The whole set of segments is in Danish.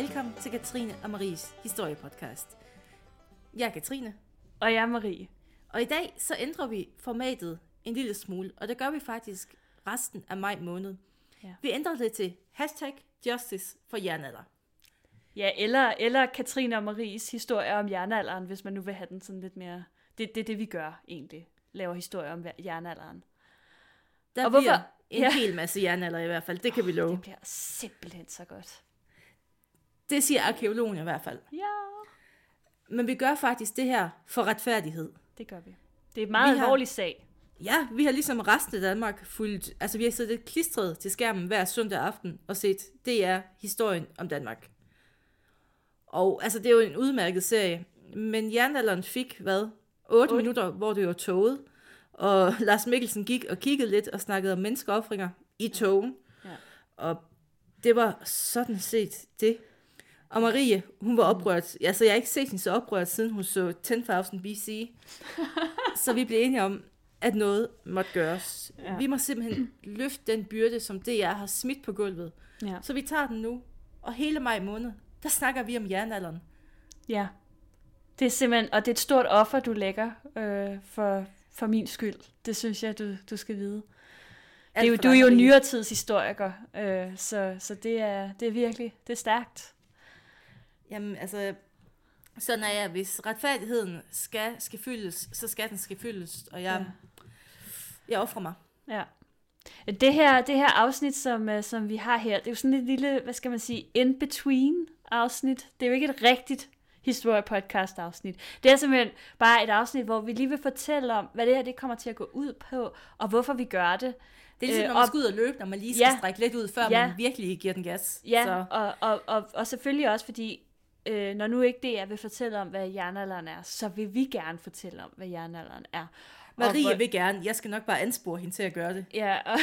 Velkommen til Katrine og Maries historiepodcast. Jeg er Katrine, Og jeg er Marie. og i dag så ændrer vi formatet en lille smule, og det gør vi faktisk resten af maj måned. Ja. Vi ændrer det til hashtag justice for jernalder. Ja, eller, eller Katrine og Maries historie om jernalderen, hvis man nu vil have den sådan lidt mere... Det, det er det, vi gør egentlig. Laver historie om jernalderen. Der Og hvorfor- bliver en Ja. hel masse jernalder i hvert fald, det kan vi love. Det bliver simpelthen så godt. Det siger arkeologen i hvert fald. Ja, Men vi gør faktisk det her for retfærdighed. det gør vi. Det er en meget Vi har- alvorlig sag. Ja, vi har ligesom resten af Danmark fulgt, altså vi har siddet klistret til skærmen hver søndag aften og set, det er historien om Danmark. Og altså det er jo en udmærket serie, men jernalderen fik, hvad, 8 Otte. minutter, hvor det var toget, og Lars Mikkelsen gik og kiggede lidt og snakkede om menneskeoffringer i togen. Ja. Og det var sådan set det. Og Marie, hun var oprørt. Altså, jeg har ikke set hende så oprørt, siden hun så 10.000 BC. så vi blev enige om, at noget måtte gøres. Ja. Vi må simpelthen løfte den byrde, som DR har smidt på gulvet. Ja. Så vi tager den nu. Og hele maj måned, der snakker vi om jernalderen. ja. Det er simpelthen... Og det er et stort offer, du lægger øh, for, for min skyld. Det synes jeg, du, du skal vide. Det er jo, Alt du er jo nyere tids historiker, øh, så, så det, er, det er virkelig det er stærkt. Jamen, altså, sådan er jeg. Hvis retfærdigheden skal, skal fyldes, så skal den skal fyldes. Og jeg, ja. jeg offrer mig. Ja. Det her, det her afsnit, som, øh, som vi har her, det er jo sådan et lille, hvad skal man sige, in-between afsnit. Det er jo ikke et rigtigt historie-podcast afsnit. Det er simpelthen bare et afsnit, hvor vi lige vil fortælle om, hvad det her det kommer til at gå ud på, og hvorfor vi gør det. Det er ligesom, Øh, når man og- skal ud og løbe, når man lige skal Ja. strække lidt ud, før ja. man virkelig giver den gas. Ja, Så, og, og, og, og selvfølgelig også fordi, øh, når nu ikke det er vil fortælle om, hvad jernalderen er, så vil vi gerne fortælle om, hvad jernalderen er. Marie hvor- vil gerne. Jeg skal nok bare anspore hende til at gøre det. Ja, og,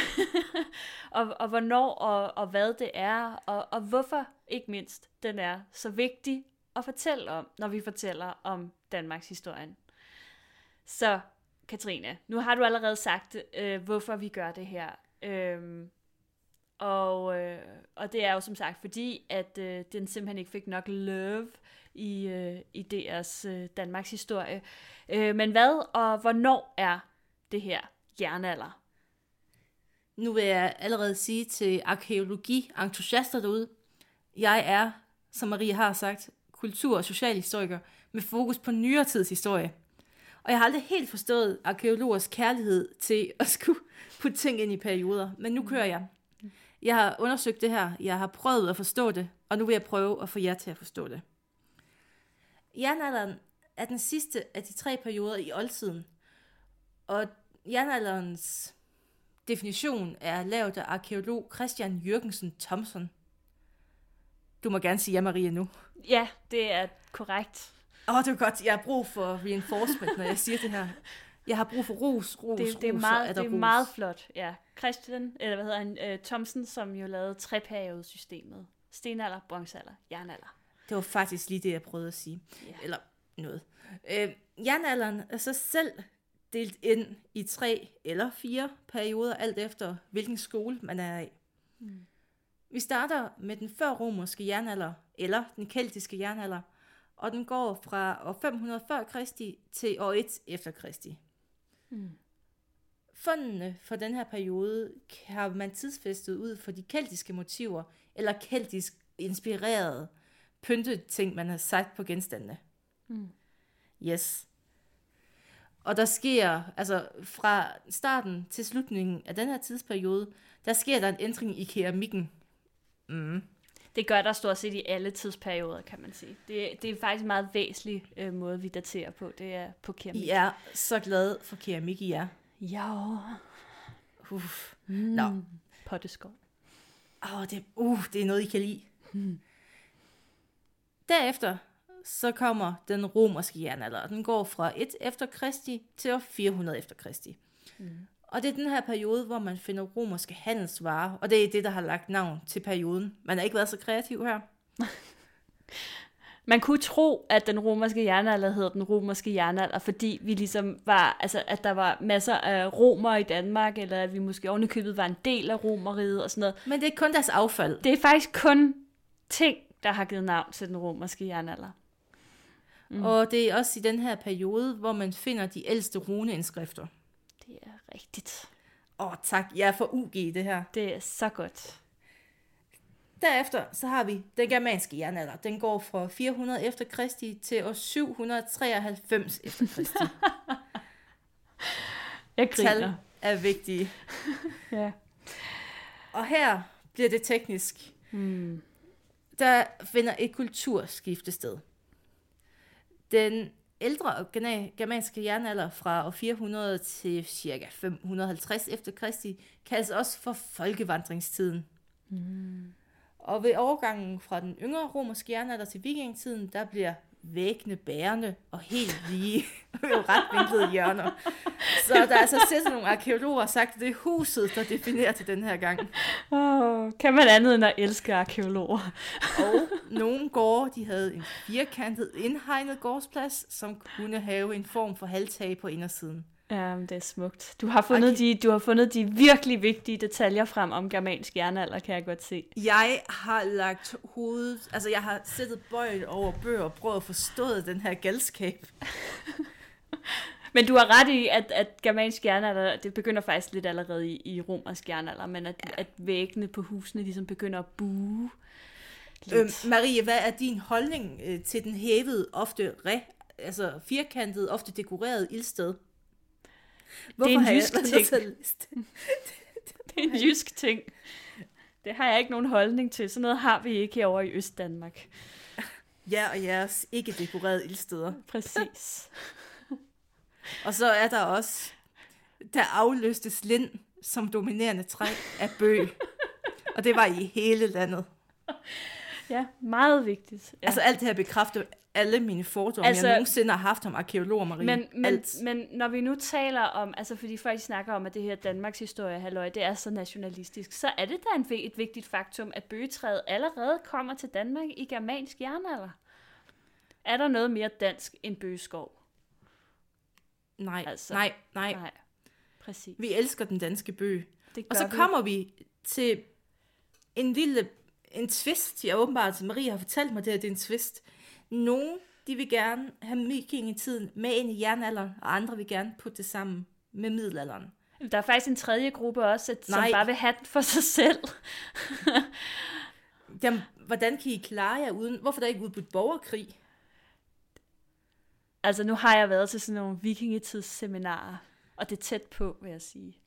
og, og hvornår og, og hvad det er, og, og hvorfor ikke mindst den er så vigtig at fortælle om, når vi fortæller om Danmarks historien. Så Katrine, nu har du allerede sagt, øh, hvorfor vi gør det her. Øhm, og, øh, og det er jo som sagt fordi, at øh, den simpelthen ikke fik nok love i, øh, i DR's øh, Danmarks historie. Øh, men hvad og hvornår er det her jernalder? Nu vil jeg allerede sige til arkeologi-entusiaster derude, jeg er, som Marie har sagt, kultur- og socialhistoriker med fokus på nyere tids historie. Og jeg har aldrig helt forstået arkeologers kærlighed til at skulle putte ting ind i perioder, men nu kører jeg. Jeg har undersøgt det her, jeg har prøvet at forstå det, og nu vil jeg prøve at få jer til at forstå det. Jernalderen er den sidste af de tre perioder i oldtiden, og jernalderens definition er lavet af arkeolog Christian Jørgensen Thomsen. Du må gerne sige ja, Marie, nu. Ja, det er korrekt. Åh, oh, det er godt. Jeg har brug for reinforcement, når jeg siger det her. Jeg har brug for ros, ros, Det, det, er, meget, og det er ros. meget flot, ja. Christian, eller hvad hedder han, uh, Thomsen, som jo lavede treperiode-systemet. Stenalder, bronzealder, jernalder. Det var faktisk lige det, jeg prøvede at sige. Ja. Eller noget. Øh, jernalderen er så selv delt ind i tre eller fire perioder, alt efter hvilken skole man er i. Mm. Vi starter med den førromerske jernalder, eller den keltiske jernalder, og den går fra år 500 før Kristi til år 1 efter Kristi. Mm. Fundene for den her periode har man tidsfæstet ud for de keltiske motiver, eller keltisk inspirerede pynteting, man har sat på genstandene. Mm. Yes. Og der sker, altså fra starten til slutningen af den her tidsperiode, der sker der en ændring i keramikken. Mm. Det gør der stort set i alle tidsperioder, kan man sige. Det, det er faktisk en meget væsentlig øh, måde, vi daterer på. Det er på keramik. I er så glade for keramik, I er. Ja. Uff. Mm. Nå. Potteskål. Åh, det, uh, det er noget, I kan lide. Derefter så kommer den romerske jernalder, og den går fra 1 efter Kristi til år 400 efter Kristi. Mm. Og det er den her periode, hvor man finder romerske handelsvarer, og det er det, der har lagt navn til perioden. Man har ikke været så kreativ her. Man kunne tro, at den romerske jernalder hed den romerske jernalder, fordi vi ligesom var, altså, at der var masser af romer i Danmark, eller at vi måske ovenikøbet var en del af romeriet og sådan noget. Men det er kun deres affald. Det er faktisk kun ting, der har givet navn til den romerske jernalder. Mm. Og det er også i den her periode, hvor man finder de ældste runeindskrifter. Det er rigtigt. Åh, tak. Jeg er for UG i det her. Det er så godt. Derefter så har vi den germanske jernalder. Den går fra 400 efter Kristi til år 793 efter Kristi. Jeg griner. Tal er vigtige. ja. Og her bliver det teknisk. Hmm. Der finder et kulturskifte sted. Den ældre germanske jernalder fra år 400 til ca. 550 efter Kristi kaldes også for folkevandringstiden. Mm. Og ved overgangen fra den yngre romerske jernalder til vikingetiden, der bliver væggene bærende og helt lige med retvinklede hjørner. Så der er altså siddet nogle arkeologer og sagt, at det er huset, der definerer til den her gang. Oh, kan man andet end at elske arkeologer? og nogle gårde, de havde en firkantet indhegnet gårdsplads, som kunne have en form for halvtag på indersiden. Ja, det er smukt. Du har, fundet okay. de, du har fundet de virkelig vigtige detaljer frem om germansk jernalder, kan jeg godt se. Jeg har lagt hovedet... Altså, jeg har sættet bøjet over bøger og prøvet at forstå den her galskab. men du har ret i, at, at germansk jernalder, det begynder faktisk lidt allerede i, i romersk jernalder, men at, ja. at væggene på husene ligesom begynder at bue. Øhm, Marie, hvad er din holdning øh, til den hævede, ofte re, altså firkantet, ofte dekoreret ildsted? Hvorfor det er en jysk ting. det er en jysk ting. Det har jeg ikke nogen holdning til. Sådan noget har vi ikke herovre i Øst-Danmark. Ja, og jeres ikke dekorerede ildsteder. Præcis. og så er der også, der afløstes lind som dominerende træ af bøg. og det var i hele landet. Ja, meget vigtigt. Ja. Altså alt det her bekræfter alle mine fordomme, altså, jeg nogensinde har haft om arkeologer, Marie. Men, men, alt. men når vi nu taler om, altså fordi folk snakker om, at det her Danmarks historie, halløj, det er så nationalistisk, så er det da en, et vigtigt faktum, at bøgetræet allerede kommer til Danmark i germansk jernalder. Er der noget mere dansk end bøgeskov? Nej, altså, nej, nej. Nej, præcis. Vi elsker den danske bøg. Og så vi. kommer vi til en lille en twist. Jeg åbenbart, Marie har fortalt mig det, at det er en twist. Nogle, de vil gerne have vikingetiden med ind i jernalderen, og andre vil gerne putte det sammen med middelalderen. Der er faktisk en tredje gruppe også, at, som bare vil have den for sig selv. Jamen, hvordan kan I klare jer uden... Hvorfor er der ikke udbudt borgerkrig? Altså, nu har jeg været til sådan nogle vikingetidsseminarer, og det er tæt på, vil jeg sige.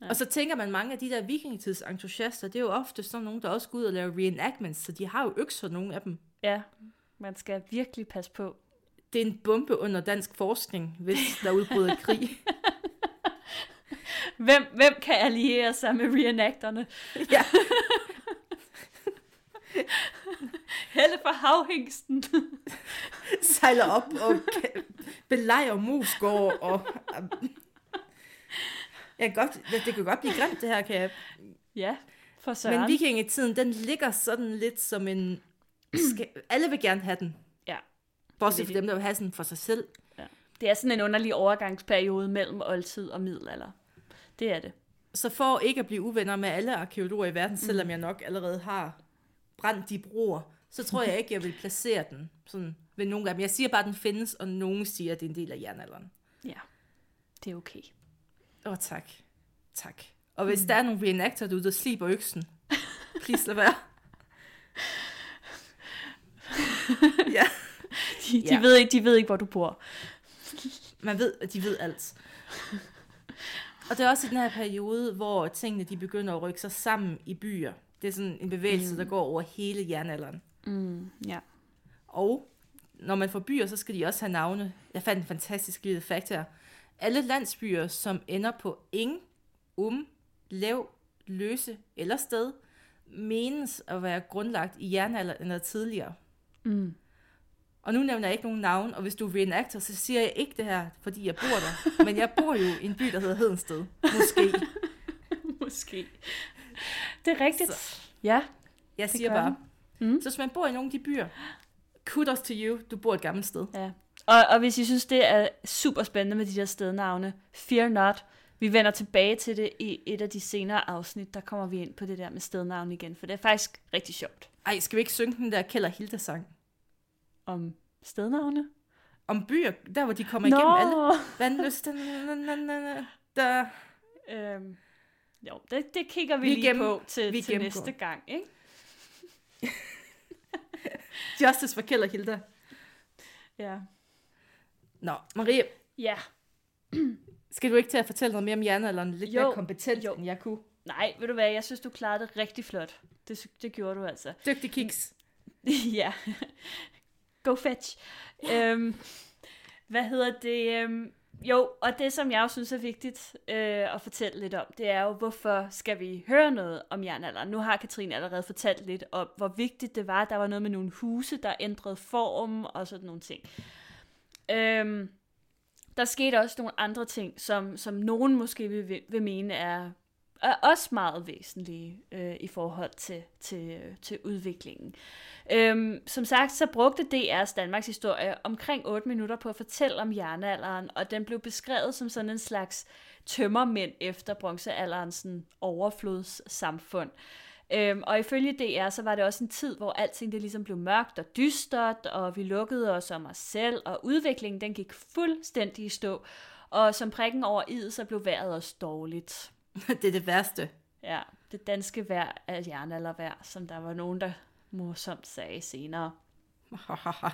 Ja. Og så tænker man, mange af de der vikingetidsentusiaster, det er jo ofte sådan nogen, der også går ud og laver reenactments, så de har jo økser, nogle af dem. Ja, man skal virkelig passe på. Det er en bombe under dansk forskning, hvis der udbryder krig. hvem, hvem kan alliere sig med reenacterne? ja. Helle for havhængsten. Sejler op og belejrer Musgård og... Jeg kan godt, det kan godt blive grimt, det her, kan jeg... Ja, for søren. Men vikingetiden, den ligger sådan lidt som en skal, alle vil gerne have den. Ja. Bortset for dem, der vil have den for sig selv. Ja. Det er sådan en underlig overgangsperiode mellem oldtid og middelalder. Det er det. Så for ikke at blive uvenner med alle arkeologer i verden, mm. selvom jeg nok allerede har brændt de broer, så tror jeg ikke, jeg vil placere den sådan ved nogen af dem. Jeg siger bare, at den findes, og nogen siger, at det er en del af jernalderen. Ja, det er okay. Åh, oh, tak. Tak. Og hvis mm. der er nogle reenactor du der sliber øksen, please lad være. ja. De, de, ja. Ved ikke, de ved ikke, hvor du bor. Man ved, at de ved alt. Og det er også i den her periode, hvor tingene de begynder at rykke sig sammen i byer. Det er sådan en bevægelse, mm. der går over hele jernalderen. Mm, ja. Og når man får byer, så skal de også have navne. Jeg fandt en fantastisk lille fakt her. Alle landsbyer, som ender på ing, um, lav, løse eller sted, menes at være grundlagt i jernalderen eller tidligere. Mm. Og nu nævner jeg ikke nogen navn, og hvis du er reenactor, så siger jeg ikke det her, fordi jeg bor der. Men jeg bor jo i en by, der hedder Hedensted. Måske. Måske. Det er rigtigt. Så. Ja. Jeg siger bare. Mm. Så hvis man bor i nogle af de byer, kudos to you, du bor et gammelt sted. Ja. Og, og hvis I synes, det er super spændende med de der stednavne, fear not. Vi vender tilbage til det i et af de senere afsnit, der kommer vi ind på det der med stednavn igen, for det er faktisk rigtig sjovt. Ej, skal vi ikke synge den der og Hilda-sang? Om stednavne? Om byer, der hvor de kommer Nå! igennem alle. Vandlysten, der... Øhm, jo, det, det kigger vi, Vi lige gennem- på til, vi til gennemgår. næste gang, ikke? Justice for og Hilda. Ja. Nå, Marie, Ja. skal du ikke til at fortælle noget mere om jernalderen? Lidt Jo, mere kompetent, jo. end jeg kunne. Nej, ved du hvad, jeg synes, du klarede det rigtig flot. Det, det gjorde du altså. Dygtig kiks. ja. Go fetch. øhm, hvad hedder det? Øhm, jo, og det som jeg jo synes er vigtigt øh, at fortælle lidt om, det er jo, hvorfor skal vi høre noget om jernalderen? Nu har Katrine allerede fortalt lidt om, hvor vigtigt det var. Der var noget med nogle huse, der ændrede form og sådan nogle ting. Øhm, der skete også nogle andre ting, som, som nogen måske vil, vil mene er, er også meget væsentlige øh, i forhold til, til, til udviklingen. Øhm, som sagt, så brugte DR's Danmarks historie omkring 8 minutter på at fortælle om jernalderen, og den blev beskrevet som sådan en slags tømmermænd efter bronzealderens overflodssamfund. Øhm, og ifølge DR, så var det også en tid, hvor alting det ligesom blev mørkt og dystert, og vi lukkede os om os selv, og udviklingen den gik fuldstændig i stå. Og som prikken over i, så blev vejret også dårligt. det er det værste. Ja, det danske vejr er jernaldervejr, som der var nogen, der morsomt sagde senere.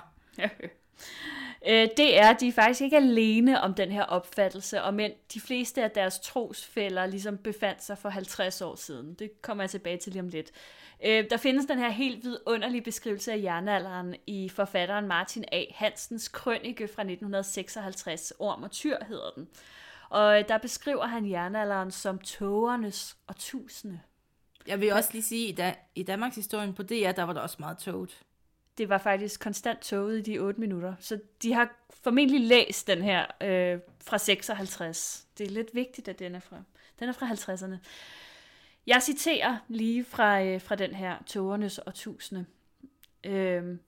Øh, det er, de er faktisk ikke alene om den her opfattelse, og men de fleste af deres trosfælder ligesom befandt sig for 50 år siden. Det kommer jeg tilbage til lige om lidt. Øh, der findes den her helt vidunderlige beskrivelse af jernalderen i forfatteren Martin A. Hansens krønike fra 1956. Orm og tyr hedder den. Og øh, der beskriver han jernalderen som tågernes og tusinde. Jeg vil også lige sige, at i, da, i Danmarks historien på DR, der var der også meget toget. det var faktisk konstant toget i de 8 minutter. Så de har formentlig læst den her øh, fra 56. Det er lidt vigtigt, at den er fra, den er fra 50'erne. Jeg citerer lige fra, øh, fra den her togernes og tusinde. Øhm,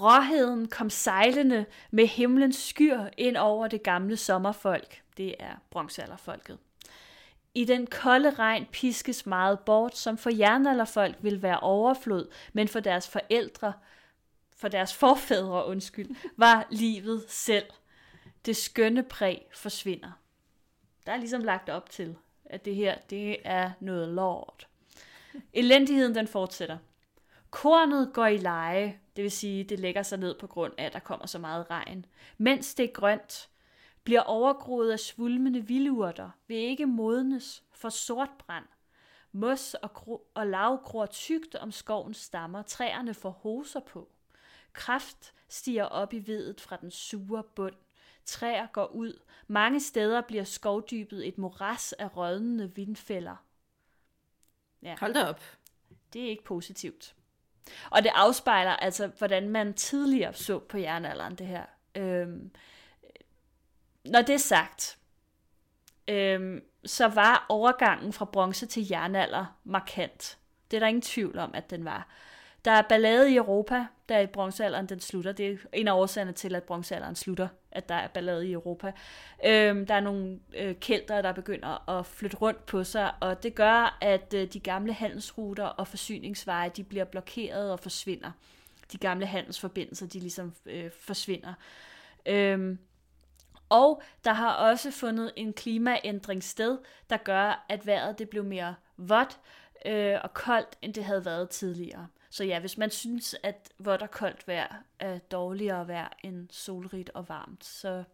Råheden kom sejlende med himlens skyr ind over det gamle sommerfolk. Det er bronzealderfolket. I den kolde regn piskes meget bort, som for jernalderfolk vil være overflod, men for deres forældre, for deres forfædre, undskyld, var livet selv. Det skønne præg forsvinder. Der er ligesom lagt op til, at det her, det er noget lort. Elendigheden, den fortsætter. Kornet går i leje, det vil sige, det lægger sig ned på grund af, at der kommer så meget regn. Mens det er grønt, bliver overgroet af svulmende vildurter, vil ikke modnes for sortbrand. Mos og, gro- og lav gror tykt om skovens stammer, træerne får hoser på. Kraft stiger op i vedet fra den sure bund. Træer går ud. Mange steder bliver skovdybet et moras af rådnende vindfælder. Ja. Hold da op. Det er ikke positivt. Og det afspejler altså, hvordan man tidligere så på jernalderen, det her. Øhm, når det er sagt, øhm, så var overgangen fra bronze til jernalder markant. Det er der ingen tvivl om, at den var. Der er ballade i Europa, da bronzealderen den slutter. Det er en af årsagerne til, at bronzealderen slutter, at der er ballade i Europa. Øhm, der er nogle øh, kælder, der begynder at flytte rundt på sig, og det gør, at øh, de gamle handelsruter og forsyningsveje, de bliver blokeret og forsvinder. De gamle handelsforbindelser, de ligesom øh, forsvinder. Øhm, og der har også fundet en klimaændring sted, der gør, at vejret det blev mere vådt øh, og koldt, end det havde været tidligere. Så ja, hvis man synes, at vådt og koldt vejr er dårligere vejr end solrigt og varmt, så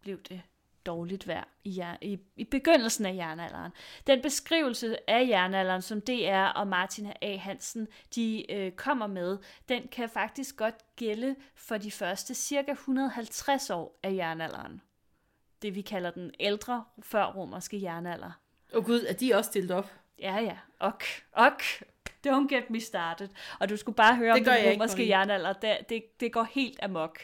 blev det dårligt vejr i, jer- i, i begyndelsen af jernalderen. Den beskrivelse af jernalderen, som DR og Martin A. Hansen de øh, kommer med, den kan faktisk godt gælde for de første cirka 150 år af jernalderen. Det vi kalder den ældre førromerske jernalder. Og oh, gud, er de også stillet op? Ja, ja. Ok, ok. Don't get me started. Og du skulle bare høre Det om den romerske jernalder. Det, det, det går helt amok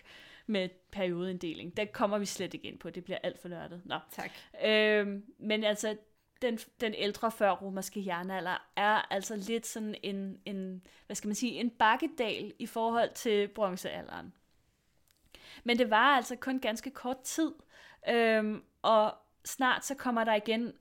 med periodeinddeling. Det kommer vi slet ikke ind på. Det bliver alt for nørdet. Nå. Tak. Øhm, men altså, den, den ældre før romerske jernalder er altså lidt sådan en, en, hvad skal man sige, en bakkedal i forhold til bronzealderen. Men det var altså kun ganske kort tid, øhm, og snart så kommer der igen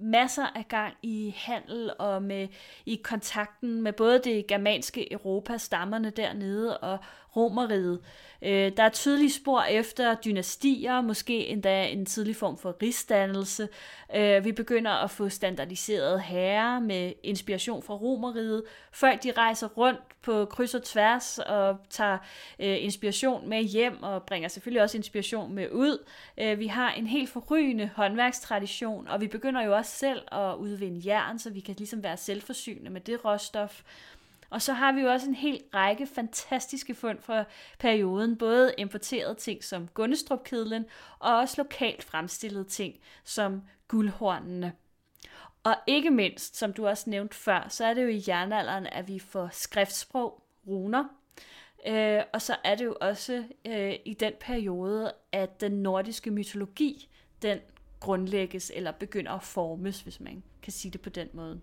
masser af gang i handel og med i kontakten med både det germanske Europa, stammerne dernede og romeriet. Øh, der er tydelige spor efter dynastier, måske endda en tidlig form for rigsdannelse. Øh, vi begynder at få standardiseret herrer med inspiration fra romeriet. Folk de rejser rundt på kryds og tværs og tager øh, inspiration med hjem og bringer selvfølgelig også inspiration med ud. Øh, vi har en helt forrygende håndværkstradition, og vi begynder jo også selv at udvinde jern, så vi kan ligesom være selvforsynende med det råstof. Og så har vi jo også en hel række fantastiske fund fra perioden, både importerede ting som Gunnestrup-kedlen, og også lokalt fremstillede ting som guldhornene. Og ikke mindst, som du også nævnte før, så er det jo i jernalderen, at vi får skriftsprog, runer, Øh, og så er det jo også øh, i den periode, at den nordiske mytologi, den grundlægges eller begynder at formes, hvis man kan sige det på den måde.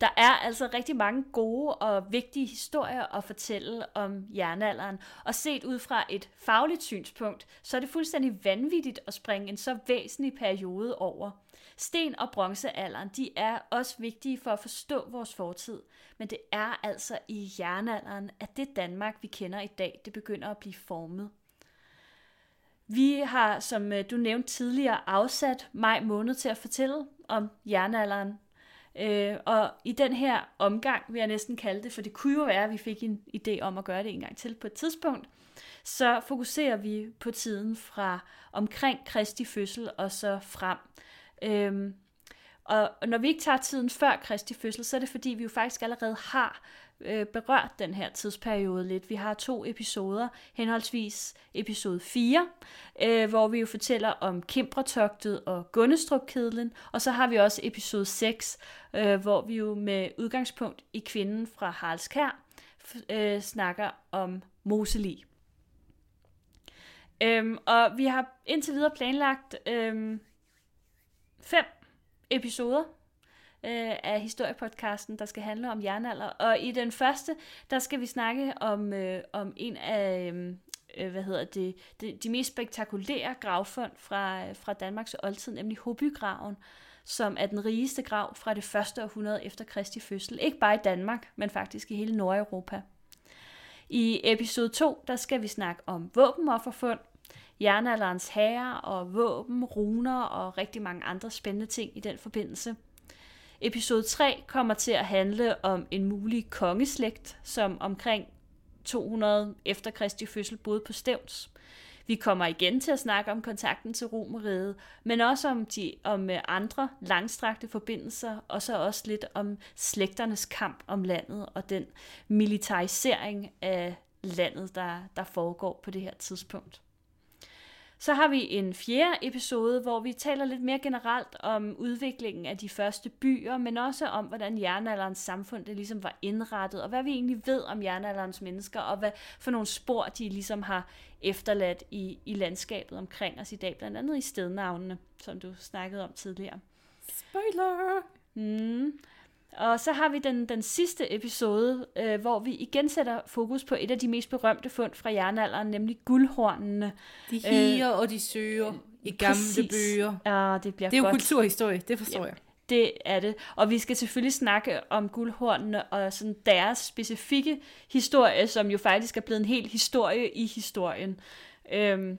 Der er altså rigtig mange gode og vigtige historier at fortælle om jernalderen, og set ud fra et fagligt synspunkt, så er det fuldstændig vanvittigt at springe en så væsentlig periode over. Sten- og bronzealderen, de er også vigtige for at forstå vores fortid, men det er altså i jernalderen, at det Danmark, vi kender i dag, det begynder at blive formet. Vi har, som øh, du nævnte tidligere, afsat maj måned til at fortælle om jernalderen. Øh, og i den her omgang, vil jeg næsten kalde det, for det kunne jo være, at vi fik en idé om at gøre det en gang til på et tidspunkt, så fokuserer vi på tiden fra omkring Kristi fødsel og så frem. Øhm, og når vi ikke tager tiden før Kristi fødsel, så er det fordi, vi jo faktisk allerede har øh, berørt den her tidsperiode lidt. Vi har to episoder, henholdsvis episode 4, øh, hvor vi jo fortæller om Kimbretogtet og Gunnestrup-kedlen, og så har vi også episode 6, øh, hvor vi jo med udgangspunkt i kvinden fra Haraldskær øh, snakker om Moseli. Øhm, og vi har indtil videre planlagt øhm, fem episoder øh, af historiepodcasten, der skal handle om jernalder. Og i den første, der skal vi snakke om, øh, om en af... Øh, øh hvad hedder det, de, de mest spektakulære gravfund fra, øh, fra Danmarks oldtid, nemlig Hobygraven, som er den rigeste grav fra det første århundrede efter Kristi fødsel. Ikke bare i Danmark, men faktisk i hele Nordeuropa. I episode 2, der skal vi snakke om våbenofferfund, jernalderens herre og våben, runer og rigtig mange andre spændende ting i den forbindelse. Episode 3 kommer til at handle om en mulig kongeslægt, som omkring 200 efter Kristi fødsel boede på Stævns. Vi kommer igen til at snakke om kontakten til Romeriet, men også om, de, om øh, andre langstrakte forbindelser, og så også lidt om slægternes kamp om landet og den militarisering af landet, der, der foregår på det her tidspunkt. Så har vi en fjerde episode, hvor vi taler lidt mere generelt om udviklingen af de første byer, men også om, hvordan jernalderens samfund det ligesom var indrettet, og hvad vi egentlig ved om jernalderens mennesker, og hvad for nogle spor de ligesom har efterladt i, i landskabet omkring os i dag, blandt andet i stednavnene, som du snakkede om tidligere. Spoiler! Mm. Og så har vi den, den sidste episode, øh, hvor vi igen sætter fokus på et af de mest berømte fund fra jernalderen, nemlig guldhornene. De higer øh, og de søger i gamle præcis. bøger. Ja, det bliver Det er godt. jo kulturhistorie, det forstår ja. jeg. Det er det. Og vi skal selvfølgelig snakke om guldhornene og sådan deres specifikke historie, som jo faktisk er blevet en hel historie i historien. Øhm,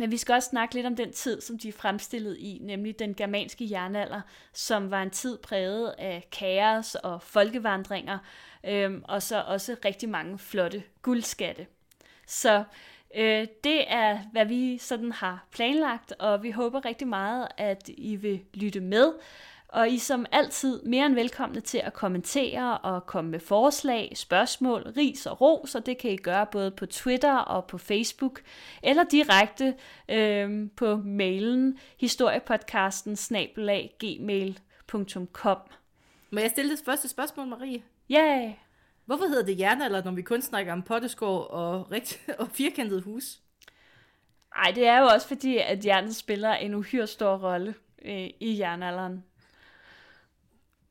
men vi skal også snakke lidt om den tid, som de er fremstillet i, nemlig den germanske jernalder, som var en tid præget af kaos og folkevandringer, øhm, og så også rigtig mange flotte guldskatte. Så øh, det er, hvad vi sådan har planlagt, og vi håber rigtig meget, at I vil lytte med. Og I som altid mere end velkomne til at kommentere og komme med forslag, spørgsmål, ris og ros, og det kan I gøre både på Twitter og på Facebook, eller direkte øh, på mailen historiepodcasten snabelag gmail.com. Må jeg stille det første spørgsmål, Marie? Ja. Yeah. Hvorfor hedder det jernalder, når vi kun snakker om potteskår og, rigt- og firkantet hus? Ej, det er jo også fordi, at jernet spiller en uhyre stor rolle øh, i jernalderen.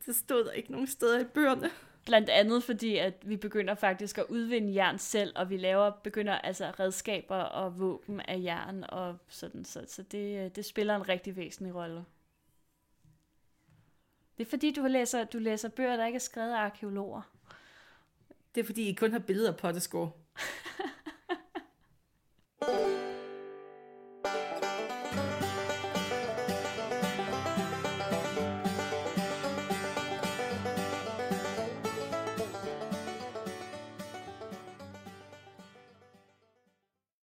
Det stod der ikke nogen steder i bøgerne. Blandt andet fordi, at vi begynder faktisk at udvinde jern selv, og vi laver, begynder altså redskaber og våben af jern, og sådan, så, så det, det spiller en rigtig væsentlig rolle. Det er fordi, du læser, du læser bøger, der ikke er skrevet af arkeologer. Det er fordi, I kun har billeder på det sko.